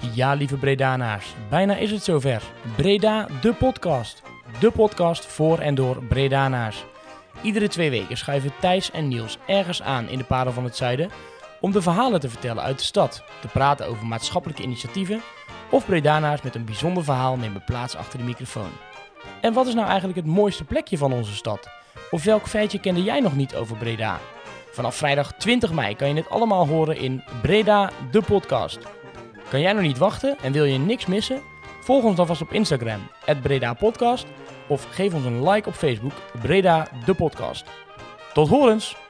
Ja, lieve Bredanaars, bijna is het zover. Breda, de podcast. De podcast voor en door Bredanaars. Iedere twee weken schuiven Thijs en Niels ergens aan in de Parel van het Zuiden om de verhalen te vertellen uit de stad, te praten over maatschappelijke initiatieven of Bredanaars met een bijzonder verhaal nemen plaats achter de microfoon. En wat is nou eigenlijk het mooiste plekje van onze stad? Of welk feitje kende jij nog niet over Breda? Vanaf vrijdag 20 mei kan je het allemaal horen in Breda, de podcast. Kan jij nog niet wachten en wil je niks missen? Volg ons dan vast op Instagram, Breda Podcast, of geef ons een like op Facebook, Breda, de podcast. Tot horens!